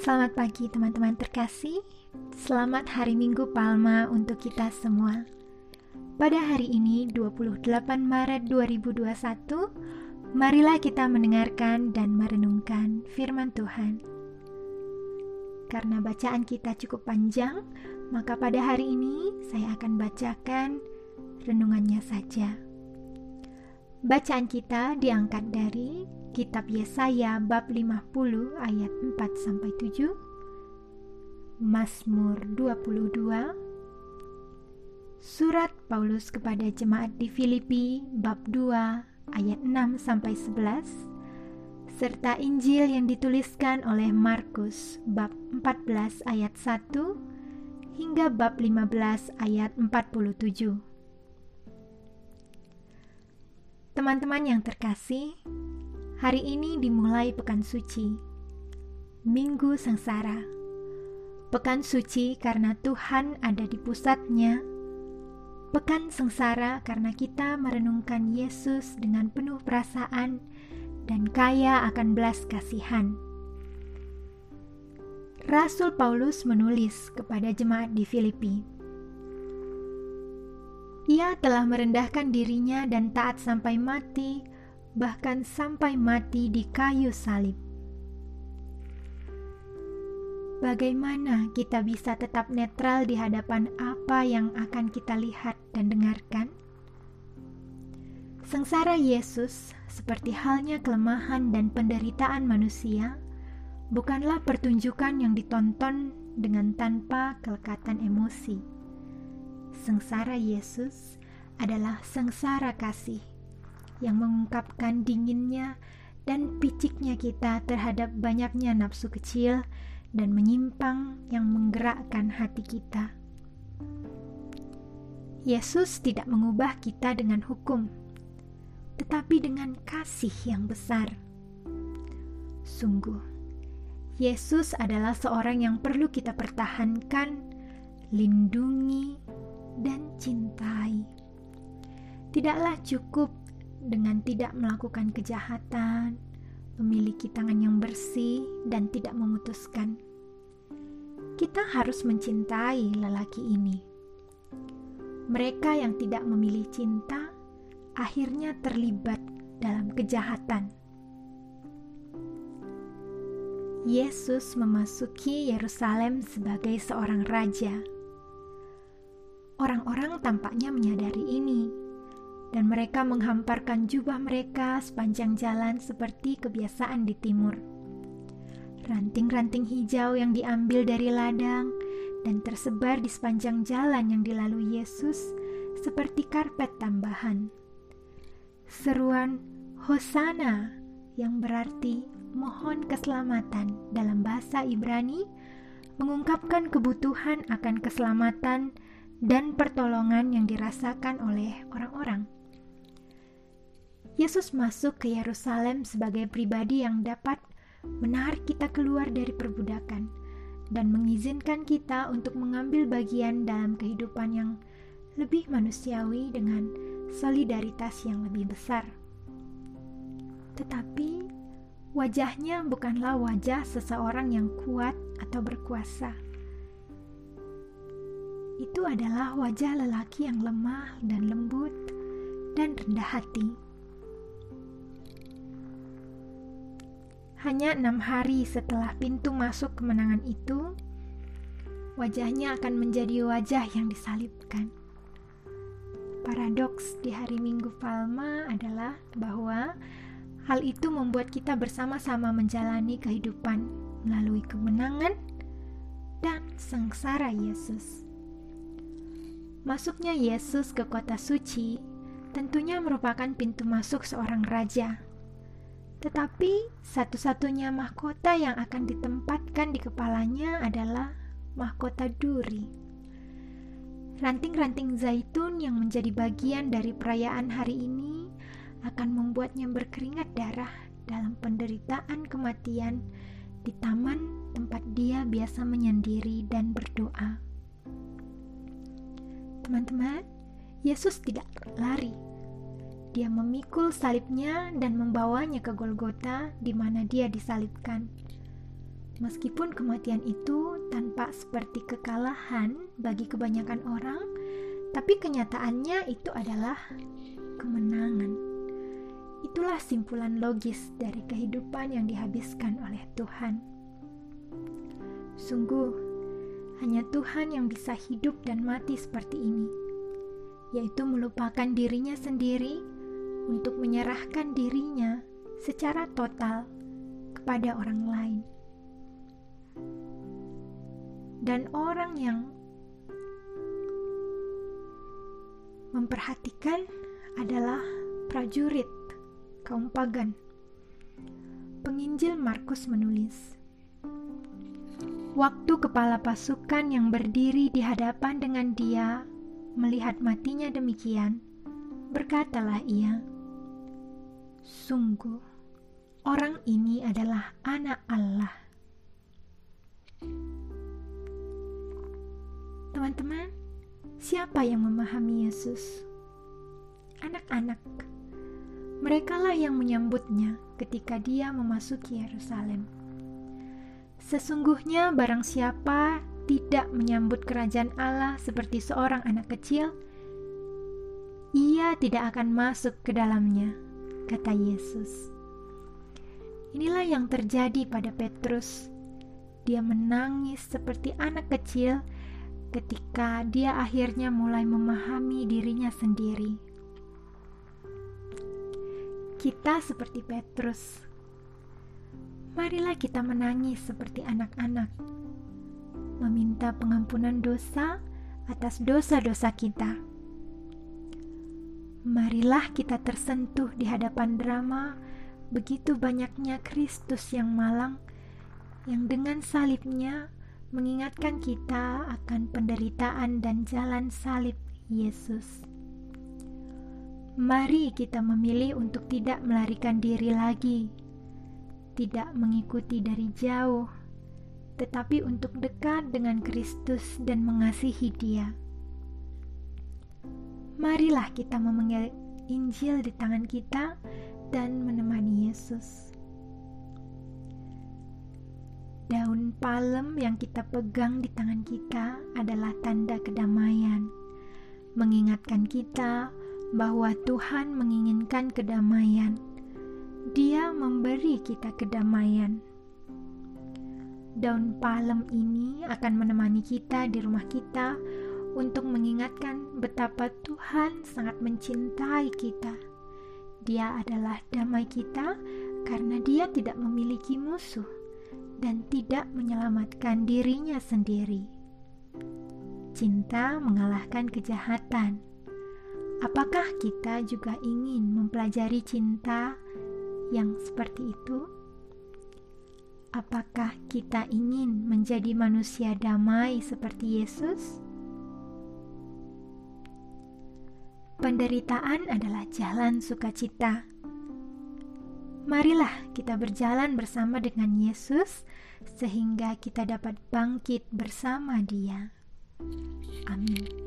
Selamat pagi teman-teman terkasih. Selamat hari Minggu Palma untuk kita semua. Pada hari ini 28 Maret 2021, marilah kita mendengarkan dan merenungkan firman Tuhan. Karena bacaan kita cukup panjang, maka pada hari ini saya akan bacakan renungannya saja. Bacaan kita diangkat dari Kitab Yesaya bab 50 ayat 4 sampai 7. Mazmur 22. Surat Paulus kepada jemaat di Filipi bab 2 ayat 6 sampai 11 serta Injil yang dituliskan oleh Markus bab 14 ayat 1 hingga bab 15 ayat 47. Teman-teman yang terkasih, hari ini dimulai Pekan Suci, Minggu Sengsara. Pekan Suci karena Tuhan ada di pusatnya. Pekan Sengsara karena kita merenungkan Yesus dengan penuh perasaan dan kaya akan belas kasihan. Rasul Paulus menulis kepada jemaat di Filipi, ia telah merendahkan dirinya dan taat sampai mati, bahkan sampai mati di kayu salib. Bagaimana kita bisa tetap netral di hadapan apa yang akan kita lihat dan dengarkan? Sengsara Yesus, seperti halnya kelemahan dan penderitaan manusia, bukanlah pertunjukan yang ditonton dengan tanpa kelekatan emosi sengsara Yesus adalah sengsara kasih yang mengungkapkan dinginnya dan piciknya kita terhadap banyaknya nafsu kecil dan menyimpang yang menggerakkan hati kita. Yesus tidak mengubah kita dengan hukum, tetapi dengan kasih yang besar. Sungguh, Yesus adalah seorang yang perlu kita pertahankan, lindungi, dan cintai. Tidaklah cukup dengan tidak melakukan kejahatan, memiliki tangan yang bersih, dan tidak memutuskan. Kita harus mencintai lelaki ini. Mereka yang tidak memilih cinta akhirnya terlibat dalam kejahatan. Yesus memasuki Yerusalem sebagai seorang raja Orang-orang tampaknya menyadari ini, dan mereka menghamparkan jubah mereka sepanjang jalan seperti kebiasaan di timur. Ranting-ranting hijau yang diambil dari ladang dan tersebar di sepanjang jalan yang dilalui Yesus seperti karpet tambahan. Seruan Hosana yang berarti mohon keselamatan dalam bahasa Ibrani mengungkapkan kebutuhan akan keselamatan dan pertolongan yang dirasakan oleh orang-orang. Yesus masuk ke Yerusalem sebagai pribadi yang dapat menarik kita keluar dari perbudakan dan mengizinkan kita untuk mengambil bagian dalam kehidupan yang lebih manusiawi dengan solidaritas yang lebih besar. Tetapi wajahnya bukanlah wajah seseorang yang kuat atau berkuasa itu adalah wajah lelaki yang lemah dan lembut dan rendah hati. Hanya enam hari setelah pintu masuk kemenangan itu, wajahnya akan menjadi wajah yang disalibkan. Paradoks di hari Minggu Palma adalah bahwa hal itu membuat kita bersama-sama menjalani kehidupan melalui kemenangan dan sengsara Yesus. Masuknya Yesus ke kota suci tentunya merupakan pintu masuk seorang raja. Tetapi satu-satunya mahkota yang akan ditempatkan di kepalanya adalah mahkota duri. Ranting-ranting zaitun yang menjadi bagian dari perayaan hari ini akan membuatnya berkeringat darah dalam penderitaan kematian di taman tempat dia biasa menyendiri dan berdoa. Teman-teman, Yesus tidak lari. Dia memikul salibnya dan membawanya ke Golgota di mana dia disalibkan. Meskipun kematian itu tanpa seperti kekalahan bagi kebanyakan orang, tapi kenyataannya itu adalah kemenangan. Itulah simpulan logis dari kehidupan yang dihabiskan oleh Tuhan. Sungguh, hanya Tuhan yang bisa hidup dan mati seperti ini, yaitu melupakan dirinya sendiri untuk menyerahkan dirinya secara total kepada orang lain dan orang yang memperhatikan adalah prajurit kaum pagan. Penginjil Markus menulis, Waktu kepala pasukan yang berdiri di hadapan dengan dia melihat matinya demikian, berkatalah ia, Sungguh, orang ini adalah anak Allah. Teman-teman, siapa yang memahami Yesus? Anak-anak. Merekalah yang menyambutnya ketika dia memasuki Yerusalem. Sesungguhnya barang siapa tidak menyambut kerajaan Allah seperti seorang anak kecil, ia tidak akan masuk ke dalamnya, kata Yesus. Inilah yang terjadi pada Petrus. Dia menangis seperti anak kecil ketika dia akhirnya mulai memahami dirinya sendiri. Kita seperti Petrus. Marilah kita menangis seperti anak-anak, meminta pengampunan dosa atas dosa-dosa kita. Marilah kita tersentuh di hadapan drama begitu banyaknya Kristus yang malang, yang dengan salibnya mengingatkan kita akan penderitaan dan jalan salib Yesus. Mari kita memilih untuk tidak melarikan diri lagi, tidak mengikuti dari jauh, tetapi untuk dekat dengan Kristus dan mengasihi Dia. Marilah kita memegang Injil di tangan kita dan menemani Yesus. Daun palem yang kita pegang di tangan kita adalah tanda kedamaian, mengingatkan kita bahwa Tuhan menginginkan kedamaian. Dia memberi kita kedamaian. Daun palem ini akan menemani kita di rumah kita untuk mengingatkan betapa Tuhan sangat mencintai kita. Dia adalah damai kita karena Dia tidak memiliki musuh dan tidak menyelamatkan dirinya sendiri. Cinta mengalahkan kejahatan. Apakah kita juga ingin mempelajari cinta yang seperti itu? Apakah kita ingin menjadi manusia damai seperti Yesus? Penderitaan adalah jalan sukacita Marilah kita berjalan bersama dengan Yesus, sehingga kita dapat bangkit bersama Dia. Amin.